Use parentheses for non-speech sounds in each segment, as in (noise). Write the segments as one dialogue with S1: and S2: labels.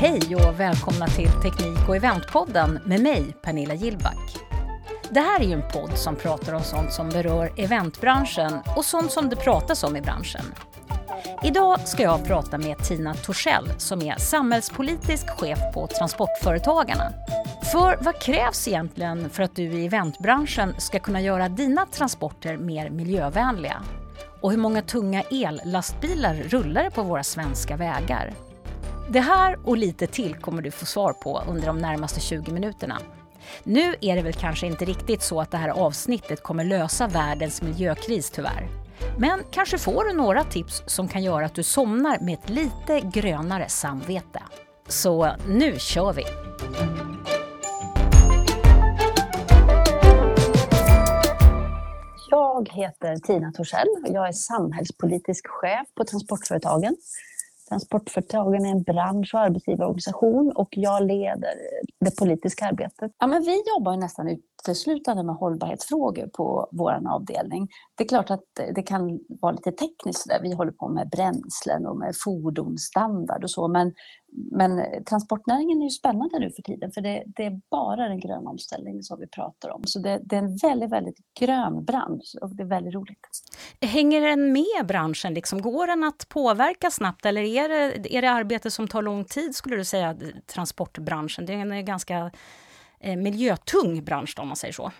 S1: Hej och välkomna till Teknik och eventpodden med mig, Pernilla Gillback. Det här är ju en podd som pratar om sånt som berör eventbranschen och sånt som det pratas om i branschen. Idag ska jag prata med Tina Torssell som är samhällspolitisk chef på Transportföretagarna. För vad krävs egentligen för att du i eventbranschen ska kunna göra dina transporter mer miljövänliga? Och hur många tunga ellastbilar rullar det på våra svenska vägar? Det här och lite till kommer du få svar på under de närmaste 20 minuterna. Nu är det väl kanske inte riktigt så att det här avsnittet kommer lösa världens miljökris tyvärr. Men kanske får du några tips som kan göra att du somnar med ett lite grönare samvete. Så nu kör vi!
S2: Jag heter Tina Torssell och jag är samhällspolitisk chef på Transportföretagen. Transportföretagen är en bransch och arbetsgivarorganisation och jag leder det politiska arbetet. Ja, men vi jobbar nästan uteslutande med hållbarhetsfrågor på vår avdelning. Det är klart att det kan vara lite tekniskt där. Vi håller på med bränslen och med fordonsstandard och så, men, men transportnäringen är ju spännande nu för tiden för det, det är bara den gröna omställningen som vi pratar om. Så det, det, är en väldigt, väldigt grön bransch och det är väldigt roligt.
S1: Hänger den med branschen? Liksom? Går den att påverka snabbt eller är det, är det arbete som tar lång tid skulle du säga, transportbranschen? Det är en ganska Eh, miljötung bransch då om man säger så.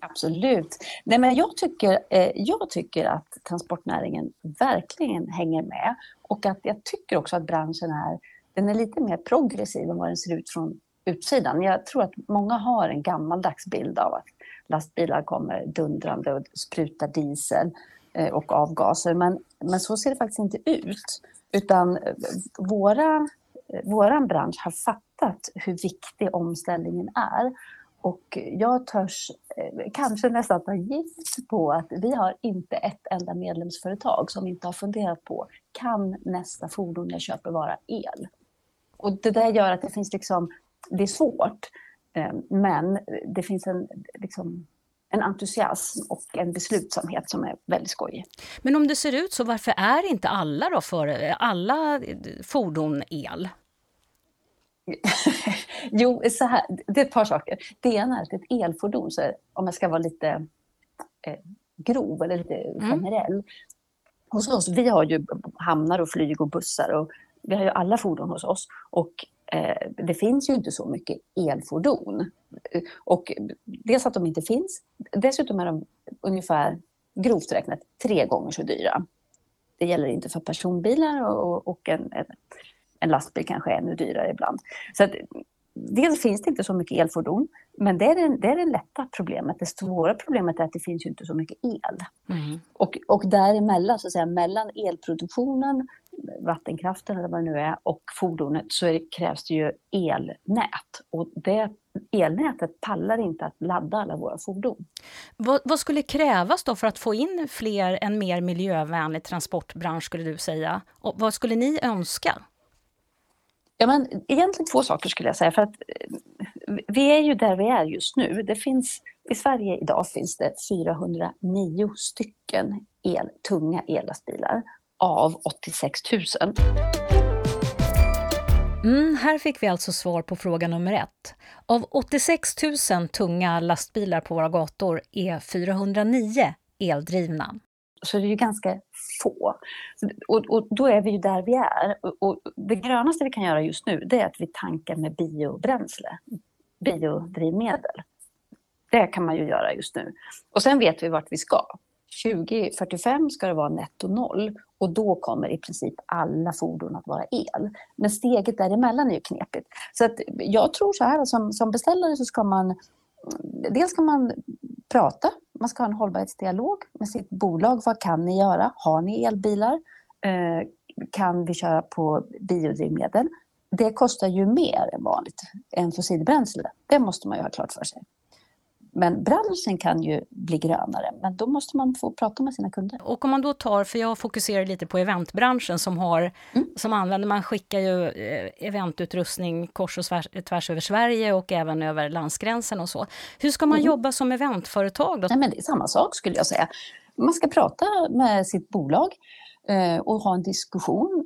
S2: Absolut. Nej, men jag, tycker, eh, jag tycker att transportnäringen verkligen hänger med och att jag tycker också att branschen är, den är lite mer progressiv än vad den ser ut från utsidan. Jag tror att många har en gammaldags bild av att lastbilar kommer dundrande och sprutar diesel eh, och avgaser. Men, men så ser det faktiskt inte ut. Utan eh, våra, eh, våran bransch har fattat hur viktig omställningen är. Och jag törs eh, kanske nästan ta gift på att vi har inte ett enda medlemsföretag som inte har funderat på kan nästa fordon jag köper vara el? Och det där gör att det finns liksom, det är svårt, eh, men det finns en, liksom, en entusiasm och en beslutsamhet som är väldigt skojig.
S1: Men om det ser ut så, varför är inte alla då för alla fordon el? (laughs)
S2: jo, så här, det är ett par saker. Det ena är att ett elfordon, så om jag ska vara lite eh, grov eller lite mm. generell. Mm. Hos oss, vi har ju hamnar och flyg och bussar och vi har ju alla fordon hos oss. Och eh, det finns ju inte så mycket elfordon. Och dels att de inte finns, dessutom är de ungefär grovt räknat tre gånger så dyra. Det gäller inte för personbilar och, och en, en en lastbil kanske är ännu dyrare ibland. Så att, dels finns det inte så mycket elfordon, men det är, det, det är det lätta problemet. Det svåra problemet är att det finns ju inte så mycket el. Mm. Och, och däremellan, så att säga, mellan elproduktionen, vattenkraften eller vad det nu är, och fordonet så det, krävs det ju elnät. Och det elnätet pallar inte att ladda alla våra fordon.
S1: Vad, vad, skulle krävas då för att få in fler, en mer miljövänlig transportbransch skulle du säga? Och vad skulle ni önska?
S2: Ja, men egentligen två saker skulle jag säga. För att eh, vi är ju där vi är just nu. Det finns, I Sverige idag finns det 409 stycken el, tunga ellastbilar av 86 000.
S1: Mm, här fick vi alltså svar på fråga nummer ett. Av 86 000 tunga lastbilar på våra gator är 409 eldrivna.
S2: Så det är ju ganska få. Och, och då är vi ju där vi är. Och, och, det grönaste vi kan göra just nu det är att vi tankar med biobränsle, biodrivmedel. Det kan man ju göra just nu. Och sen vet vi vart vi ska. 2045 ska det vara netto noll och då kommer i princip alla fordon att vara el. Men steget däremellan är ju knepigt. Så att jag tror så här, som, som beställare så ska man dels ska man prata, man ska ha en hållbarhetsdialog med sitt bolag. Vad kan ni göra? Har ni elbilar? Eh, kan vi köra på biodrivmedel? Det kostar ju mer än vanligt än fossilbränsle. Det måste man ju ha klart för sig. Men branschen kan ju bli grönare, men då måste man få prata med sina kunder.
S1: Och om man då tar, för jag fokuserar lite på eventbranschen som har, mm. som använder, man skickar ju eh, eventutrustning kors och tvärs, tvärs över Sverige och även över landsgränsen och så. Hur ska man mm. jobba som eventföretag? Då?
S2: Nej, men det är samma sak skulle jag säga. Man ska prata med sitt bolag eh, och ha en diskussion.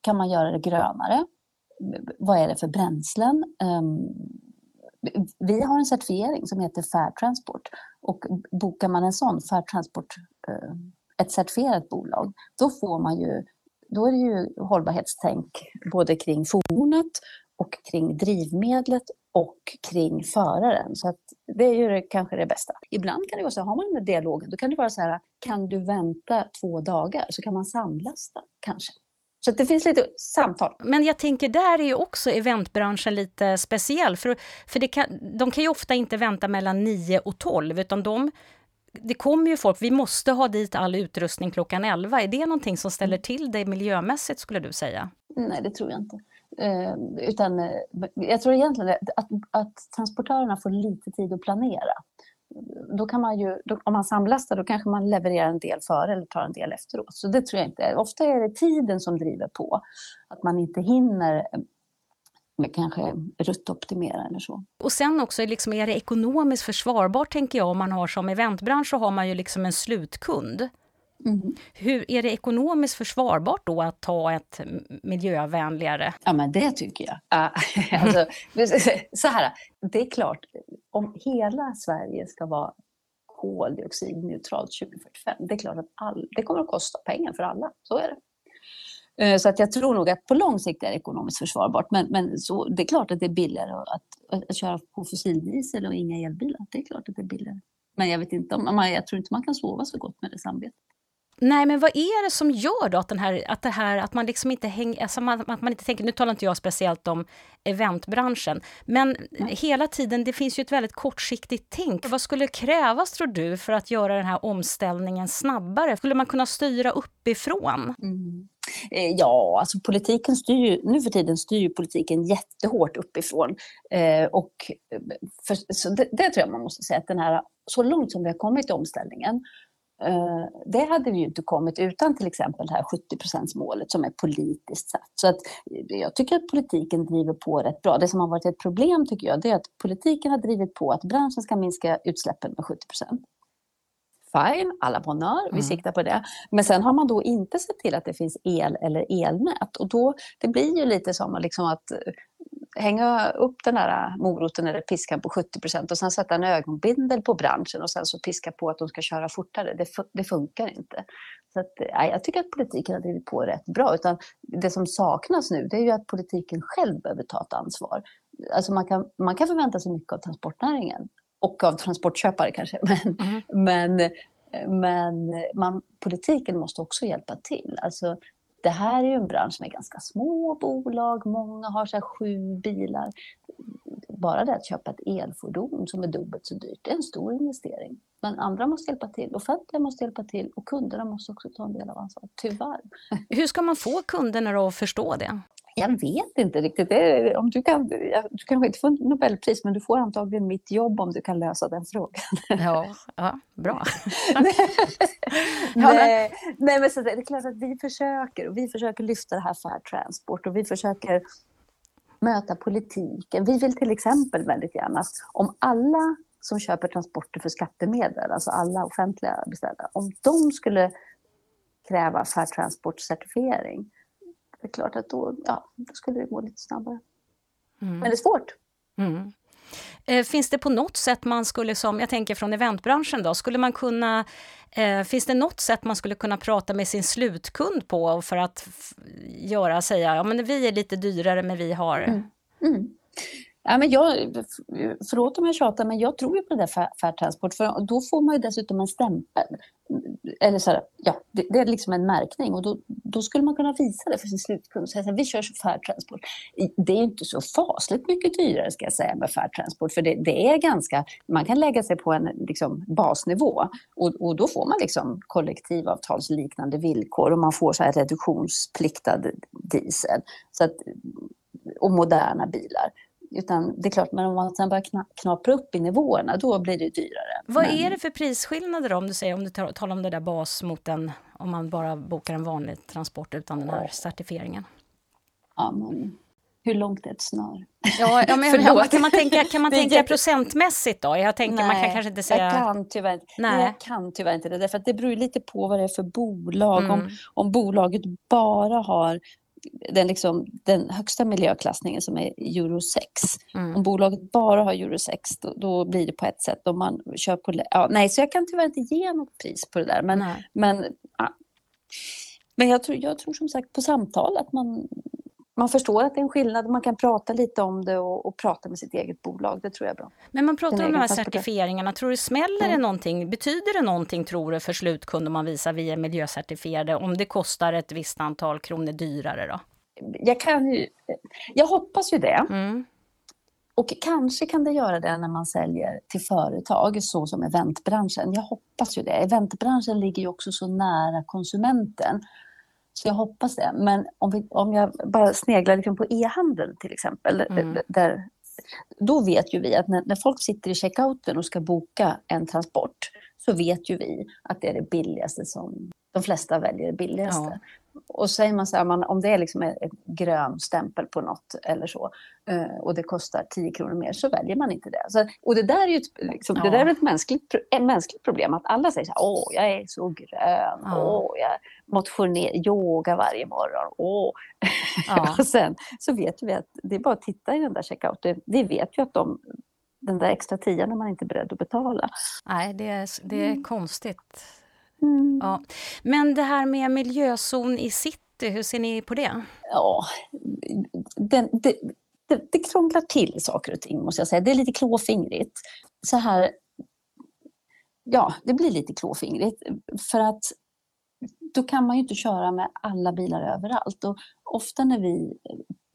S2: Kan man göra det grönare? vad är det för bränslen? Vi har en certifiering som heter Fair Transport och bokar man en sån, Fair Transport, eh, ett certifierat bolag, då får man ju då är det ju hållbarhetstänk både kring fordonet och kring drivmedlet och kring föraren. Så att det är ju kanske det bästa. Ibland kan det vara så, har man den där dialogen, då kan det vara så här, kan du vänta två dagar så kan man samlasta kanske. Så det finns lite samtal.
S1: Men jag tänker, där är ju också eventbranschen lite speciell. För, för det kan, de kan ju ofta inte vänta mellan 9 och 12, utan de det kommer ju folk, vi måste ha dit all utrustning klockan 11. Är det någonting som ställer mm. till det miljömässigt skulle du säga?
S2: Nej, det tror jag inte. Eh, utan, eh, jag tror egentligen att, att transportörerna får lite tid att planera. Då kan man ju, då, om man samlastar då kanske man levererar en del före eller tar en del efteråt. Så det tror jag inte. Ofta är det tiden som driver på. Att man inte hinner med kanske ruttoptimera eller så.
S1: Och sen också, liksom, är det ekonomiskt försvarbart tänker jag om man har som eventbransch så har man ju liksom en slutkund. Mm. Hur Är det ekonomiskt försvarbart då att ta ett miljövänligare?
S2: Ja, men det tycker jag. (laughs) alltså, (laughs) så här, det är klart, om hela Sverige ska vara koldioxidneutralt 2045, det är klart att all, det kommer att kosta pengar för alla. Så är det. Eh, så att jag tror nog att på lång sikt är det ekonomiskt försvarbart. Men, men så, det är klart att det är billigare att, att, att köra på fossildiesel och inga elbilar. Det är klart att det är billigare. Men jag, vet inte om, jag tror inte man kan sova så gott med det samvetet.
S1: Nej, men vad är det som gör då att, den här, att, det här, att man liksom inte hänger... Alltså man, att man inte tänker, nu talar inte jag speciellt om eventbranschen, men Nej. hela tiden, det finns ju ett väldigt kortsiktigt tänk. Vad skulle krävas, tror du, för att göra den här omställningen snabbare? Skulle man kunna styra uppifrån?
S2: Mm. Eh, ja, alltså politiken styr nu för tiden styr ju politiken jättehårt uppifrån. Eh, och för, så det, det, tror jag man måste säga, att den här, så långt som vi har kommit i omställningen Eh, det hade vi ju inte kommit utan till exempel det här 70% målet som är politiskt satt. Så att jag tycker att politiken driver på rätt bra. Det som har varit ett problem tycker jag, det är att politiken har drivit på att branschen ska minska utsläppen med 70% Fine, alla bonheur, vi mm. siktar på det. Men sen har man då inte sett till att det finns el eller elnät. Och då, det blir ju lite som liksom att hänga upp den där moroten eller piskan på 70 procent och sen sätta en ögonbindel på branschen och sen så piska på att de ska köra fortare. Det, det funkar inte. Så att, nej, jag tycker att politiken har drivit på rätt bra. Utan det som saknas nu det är ju att politiken själv behöver ta ett ansvar. Alltså man, kan, man kan förvänta sig mycket av transportnäringen och av transportköpare kanske. (laughs) Men, mm. men, men man, politiken måste också hjälpa till. Alltså, det här är ju en bransch med ganska små bolag, många har så sju bilar. Bara det att köpa ett elfordon som är dubbelt så dyrt, det är en stor investering. Men andra måste hjälpa till, offentliga måste hjälpa till och kunderna måste också ta en del av ansvaret, tyvärr.
S1: Hur ska man få kunderna att förstå det?
S2: Jag vet inte riktigt. Det, om du, kan, du kanske inte får Nobelpris, men du får antagligen mitt jobb om du kan lösa den frågan.
S1: Ja, ja bra. (laughs)
S2: nej, nej, men så det är klart att vi försöker. Och vi försöker lyfta det här Fair Transport och vi försöker möta politiken. Vi vill till exempel väldigt gärna om alla som köper transporter för skattemedel, alltså alla offentliga beställare, om de skulle kräva Fair Transport-certifiering, det är klart att då, ja, då skulle det gå lite snabbare. Mm. Men det är svårt. Mm.
S1: Eh, finns det på något sätt man skulle, som jag tänker från eventbranschen då, skulle man kunna, eh, finns det något sätt man skulle kunna prata med sin slutkund på för att göra, säga, ja men vi är lite dyrare men vi har...
S2: Mm. Ja, men jag, förlåt om jag tjatar, men jag tror ju på det där Fair Transport, för då får man ju dessutom en stämpel. Eller så här, ja, det, det, är liksom en märkning och då, då, skulle man kunna visa det för sin slutkund. Så här, vi kör Fair Transport. Det är inte så fasligt mycket dyrare ska jag säga med Fair Transport, för det, det är ganska, man kan lägga sig på en liksom, basnivå och, och då får man liksom kollektivavtalsliknande villkor och man får så här reduktionspliktad diesel så att, och moderna bilar. Utan det är klart, men om man sen börjar knapra upp i nivåerna, då blir det dyrare.
S1: Vad
S2: men...
S1: är det för prisskillnader om du säger, om du talar om det där bas mot en, om man bara bokar en vanlig transport utan den här certifieringen?
S2: Ja, men hur långt är ett snör?
S1: Ja, ja men, (laughs) ja, kan man tänka, kan man tänka jätte... procentmässigt då? Jag tänker,
S2: Nej,
S1: man kan kanske inte säga...
S2: Jag kan tyvärr, Nej. Jag kan tyvärr inte det, därför att det beror lite på vad det är för bolag. Mm. Om, om bolaget bara har den, liksom, den högsta miljöklassningen som är euro 6. Mm. Om bolaget bara har euro 6 då, då, blir det på ett sätt. Om man kör på, ja, nej, så jag kan tyvärr inte ge något pris på det där. Men, men, ja. men jag, tror, jag tror som sagt på samtal att man, man förstår att det är en skillnad. Man kan prata lite om det och, och prata med sitt eget bolag. Det tror jag är bra.
S1: Men man pratar om de här certifieringarna. Tror du smäller mm. det någonting? Betyder det någonting tror du för slutkunder om man visar vi är miljöcertifierade om det kostar ett visst antal kronor dyrare då?
S2: Jag kan ju, jag hoppas ju det. Mm. Och kanske kan det göra det när man säljer till företag, så som eventbranschen. Jag hoppas ju det. Eventbranschen ligger ju också så nära konsumenten. Så jag hoppas det. Men om, vi, om jag bara sneglar liksom på e-handeln till exempel. Mm. Där, då vet ju vi att när, när folk sitter i checkouten och ska boka en transport så vet ju vi att det är det billigaste som de flesta väljer det billigaste. Ja. Och säger man så här, man, om det är liksom en grön stämpel på något eller så eh, och det kostar 10 kronor mer så väljer man inte det. Så, och det där är ju ett, liksom, ja. det där är ett mänskligt, ett mänskligt problem att alla säger så här, åh jag är så grön, ja. åh jag motionerar, yoga varje morgon, åh. Ja. (laughs) och sen så vet vi att det är bara att titta i den där checkouten, vi vet ju att de den där extra tian är man inte beredd att betala.
S1: Nej, det är, det är mm. konstigt. Mm. Ja. Men det här med miljözon i city, hur ser ni på det?
S2: Ja, den, det, det, det krånglar till saker och ting måste jag säga. Det är lite klåfingrigt. Så här, ja, det blir lite klåfingrigt. För att då kan man ju inte köra med alla bilar överallt. Och ofta när vi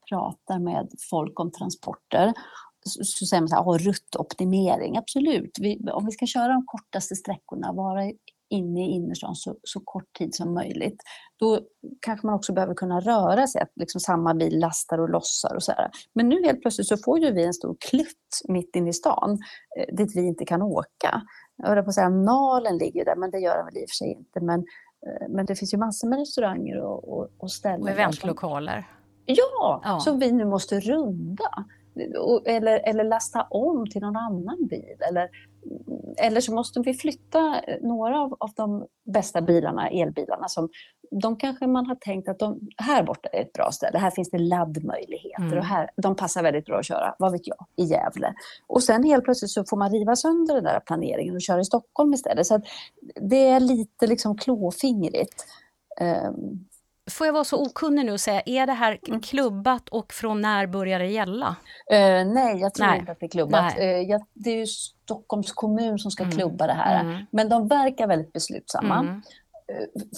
S2: pratar med folk om transporter så, så säger man så här, ruttoptimering, absolut. Vi, om vi ska köra de kortaste sträckorna, vara inne i innerstan så, så kort tid som möjligt. Då kanske man också behöver kunna röra sig, att liksom samma bil lastar och lossar och så här. Men nu helt plötsligt så får ju vi en stor klutt mitt inne i stan eh, dit vi inte kan åka. Jag höll på att säga Nalen ligger där, men det gör den väl i och för sig inte. Men, eh, men det finns ju massor med restauranger och, och, och ställen. Och
S1: eventlokaler.
S2: Ja, ja, som vi nu måste runda. Eller, eller lasta om till någon annan bil. Eller eller så måste vi flytta några av, av de bästa bilarna, elbilarna, som de kanske man har tänkt att de, här borta är ett bra ställe, här finns det laddmöjligheter mm. och här, de passar väldigt bra att köra, vad vet jag, i Gävle. Och sen helt plötsligt så får man riva sönder den där planeringen och köra i Stockholm istället. Så det är lite liksom klåfingrigt. Um,
S1: Får jag vara så okunnig nu och säga, är det här mm. klubbat och från när börjar det gälla?
S2: Uh, nej, jag tror nej. inte att det är klubbat. Uh, jag, det är ju Stockholms kommun som ska mm. klubba det här. Mm. Men de verkar väldigt beslutsamma. Mm. Uh,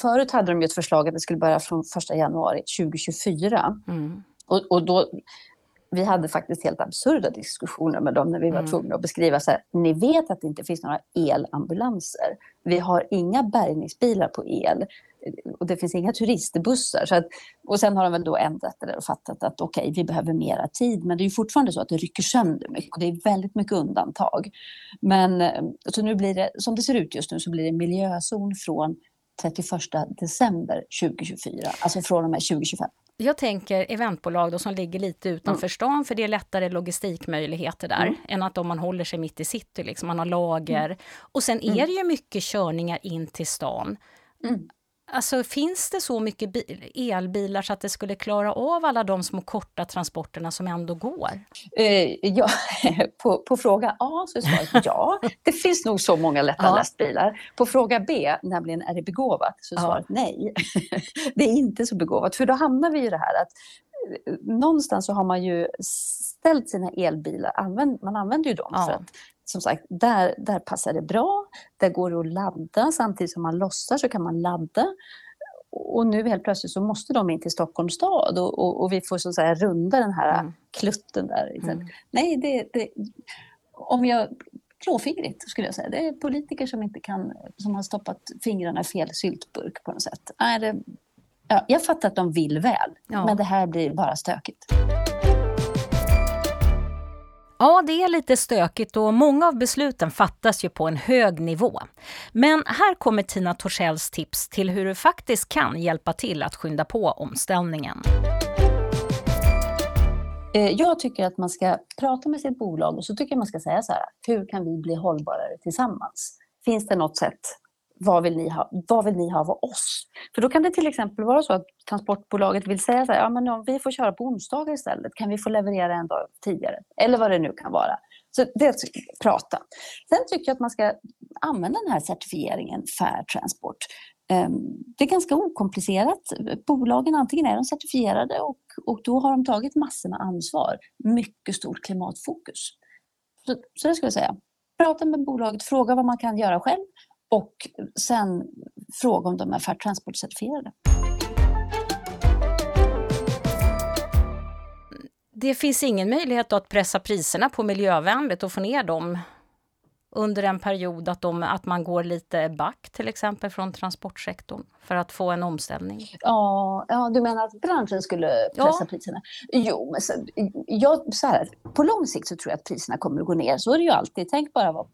S2: förut hade de ju ett förslag att det skulle börja från 1 januari 2024. Mm. Och, och då, vi hade faktiskt helt absurda diskussioner med dem när vi var mm. tvungna att beskriva så här, ni vet att det inte finns några elambulanser. Vi har inga bärgningsbilar på el och det finns inga turistbussar. Så att, och sen har de väl då ändrat det och fattat att okej, okay, vi behöver mera tid. Men det är fortfarande så att det rycker sönder mycket och det är väldigt mycket undantag. Men eh, så nu blir det, som det ser ut just nu, så blir det miljözon från 31 december 2024, alltså från och med 2025.
S1: Jag tänker eventbolag då som ligger lite utanför mm. stan för det är lättare logistikmöjligheter där mm. än att om man håller sig mitt i city, liksom, man har lager. Mm. Och sen är mm. det ju mycket körningar in till stan. Mm. Alltså, finns det så mycket elbilar så att det skulle klara av alla de små korta transporterna som ändå går?
S2: Eh, ja, (laughs) på, på, fråga A så är svaret ja. (laughs) Det finns nog så många lätta ja. lastbilar. På fråga B, nämligen är det begåvat, så är svaret ja. nej. (laughs) det är inte så begåvat, för då hamnar vi i det här att eh, någonstans så har man ju ställt sina elbilar, man använder ju dem ja. för att som sagt, där, där passar det bra. Där går det att ladda. Samtidigt som man lossar så kan man ladda. Och nu helt plötsligt så måste de in till Stockholms stad och, och, och vi får så att säga runda den här mm. klutten där. Mm. Nej, det, det, om jag klåfingrigt skulle jag säga. Det är politiker som inte kan, som har stoppat fingrarna i fel syltburk på något sätt. Nej, det, ja, jag fattar att de vill väl, ja. men det här blir bara stökigt.
S1: Ja, det är lite stökigt och många av besluten fattas ju på en hög nivå. Men här kommer Tina Torssells tips till hur du faktiskt kan hjälpa till att skynda på omställningen.
S2: Eh, jag tycker att man ska prata med sitt bolag och så tycker jag man ska säga så här, hur kan vi bli hållbarare tillsammans? Finns det något sätt vad vill, ni ha, vad vill ni ha av oss? För då kan det till exempel vara så att transportbolaget vill säga så här, ja men om vi får köra på onsdagar istället, kan vi få leverera en dag tidigare? Eller vad det nu kan vara. Så det är att prata. Sen tycker jag att man ska använda den här certifieringen Fair Transport. Ehm, det är ganska okomplicerat. Bolagen antingen är de certifierade och, och då har de tagit massor med ansvar. Mycket stort klimatfokus. Så, så det skulle jag säga. Prata med bolaget, fråga vad man kan göra själv och sen fråga om de är Fair Transport-certifierade.
S1: Det finns ingen möjlighet att pressa priserna på miljövänligt och få ner dem under en period att, de, att man går lite back till exempel från transportsektorn för att få en omställning?
S2: Ja, ja du menar att branschen skulle pressa ja. priserna? Jo, men så, jag, så här, på lång sikt så tror jag att priserna kommer att gå ner. Så är det ju alltid. Tänk bara vad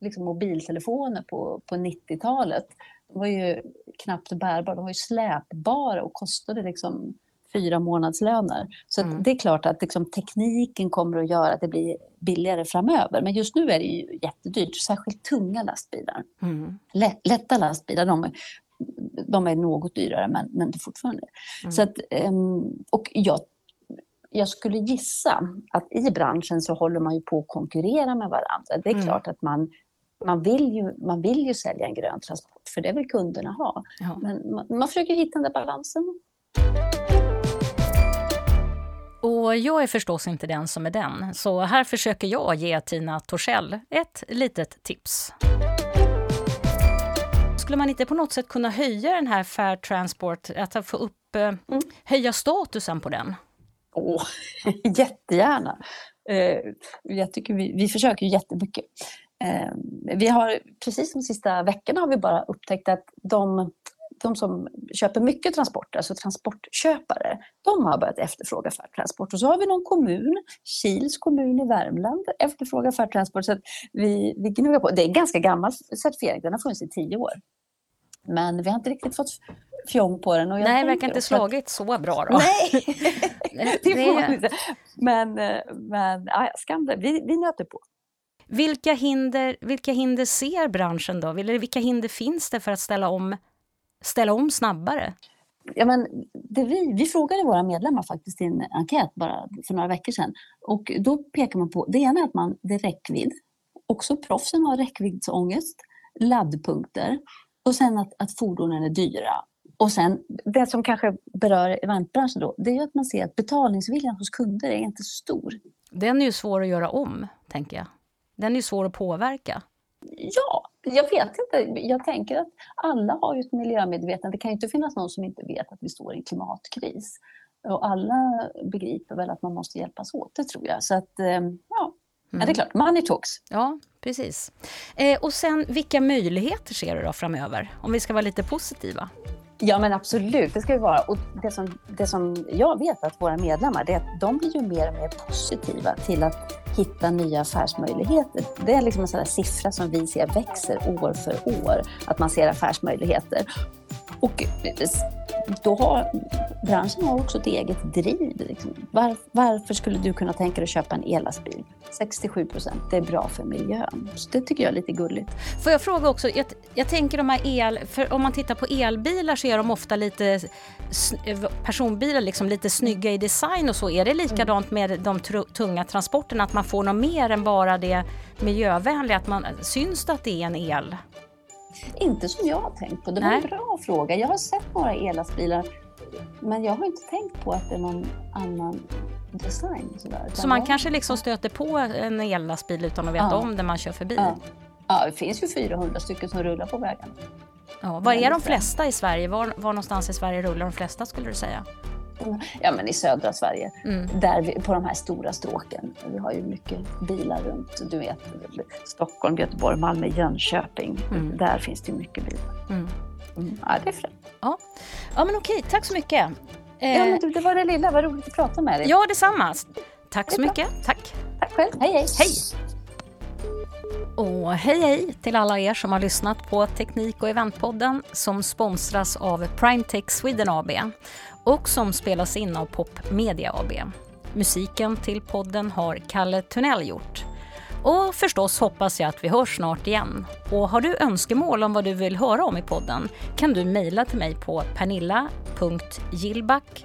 S2: liksom mobiltelefoner på, på 90-talet. De var ju knappt bärbara, de var ju släpbara och kostade liksom fyra månadslöner. Så mm. det är klart att liksom, tekniken kommer att göra att det blir billigare framöver. Men just nu är det ju jättedyrt, särskilt tunga lastbilar. Mm. Lätta lastbilar, de, de är något dyrare men, men det fortfarande. Mm. Så att, ehm, och jag, jag skulle gissa att i branschen så håller man ju på att konkurrera med varandra. Det är mm. klart att man man vill, ju, man vill ju sälja en grön transport, för det vill kunderna ha. Ja. Men man, man försöker hitta den där balansen.
S1: Och jag är förstås inte den som är den, så här försöker jag ge Tina Torssell ett litet tips. Skulle man inte på något sätt kunna höja den här Fair Transport, att få upp, eh, mm. höja statusen på den?
S2: Åh, (laughs) jättegärna. Eh, jag tycker vi, vi försöker jättemycket. Eh, vi har precis de sista veckorna har vi bara upptäckt att de de som köper mycket transporter, alltså transportköpare, de har börjat efterfråga färdtransport. Och så har vi någon kommun, Kils kommun i Värmland, efterfrågar färdtransport. Så vi, vi gnuggar på. Det är en ganska gammal certifiering, den har funnits i tio år. Men vi har inte riktigt fått fjong på den.
S1: Och Nej, det verkar inte slagit så bra då.
S2: Nej, (laughs) det får inte. Men, eh, men ja, skam det. Vi, vi nöter på.
S1: Vilka hinder, vilka hinder ser branschen då? Eller vilka hinder finns det för att ställa om ställa om snabbare?
S2: Ja, men vi, vi frågade våra medlemmar faktiskt i en enkät bara för några veckor sedan. Och då pekar man på, det ena är att man, det är räckvidd. Också proffsen har räckviddsångest, laddpunkter och sen att, att fordonen är dyra. Och sen det som kanske berör eventbranschen då, det är att man ser att betalningsviljan hos kunder är inte så stor.
S1: Den är ju svår att göra om, tänker jag. Den är ju svår att påverka.
S2: Ja, jag vet inte. Jag tänker att alla har ju ett miljömedvetande. Det kan ju inte finnas någon som inte vet att vi står i en klimatkris. Och alla begriper väl att man måste hjälpas åt, det tror jag. Så att, eh, ja, mm. ja det är mm. klart, money talks.
S1: Ja, precis. Eh, och sen, vilka möjligheter ser du då framöver? Om vi ska vara lite positiva.
S2: Ja men absolut, det ska vi vara. Och det som, det som jag vet att våra medlemmar, det är att de blir ju mer och mer positiva till att hitta nya affärsmöjligheter. Det är liksom en sån siffra som vi ser växer år för år, att man ser affärsmöjligheter. Och eh, då har branschen har också ett eget driv. Liksom. Var, varför skulle du kunna tänka dig att köpa en ellastbil? 67 procent, det är bra för miljön. Så det tycker jag är lite gulligt.
S1: Får jag fråga också, jag, jag tänker de här el, för om man tittar på elbilar så är de ofta lite personbilar liksom lite snygga i design och så. Är det likadant med de tunga transporterna, att man får något mer än bara det miljövänliga? Att man, syns det att det är en el?
S2: Inte som jag har tänkt på. Det var Nej. en bra fråga. Jag har sett några elastbilar men jag har inte tänkt på att det är någon annan design. Sådär.
S1: Så man kanske liksom stöter på en ellastbil utan att veta ja. om det man kör förbi?
S2: Ja. ja, det finns ju 400 stycken som rullar på vägarna.
S1: Ja, var är de flesta i Sverige? Var, var någonstans i Sverige rullar de flesta skulle du säga?
S2: Ja, men i södra Sverige, mm. där vi, på de här stora stråken. Vi har ju mycket bilar runt, du vet, Stockholm, Göteborg, Malmö, Jönköping. Mm. Där finns det mycket bilar. Mm. Mm. Ja, det är främt.
S1: Ja. ja, men okej, tack så mycket.
S2: Ja, men du, det var det lilla, vad roligt att prata med dig.
S1: Ja, detsamma. Tack så mycket. Tack.
S2: Tack själv. Hej, hej.
S1: Hej. Och hej hej till alla er som har lyssnat på Teknik och eventpodden som sponsras av Primetech Sweden AB och som spelas in av Pop Media AB. Musiken till podden har Kalle Tunnell gjort. Och förstås hoppas jag att vi hörs snart igen. Och har du önskemål om vad du vill höra om i podden kan du mejla till mig på pernilla.gillback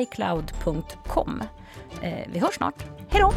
S1: icloud.com. Eh, vi hörs snart. Hej då!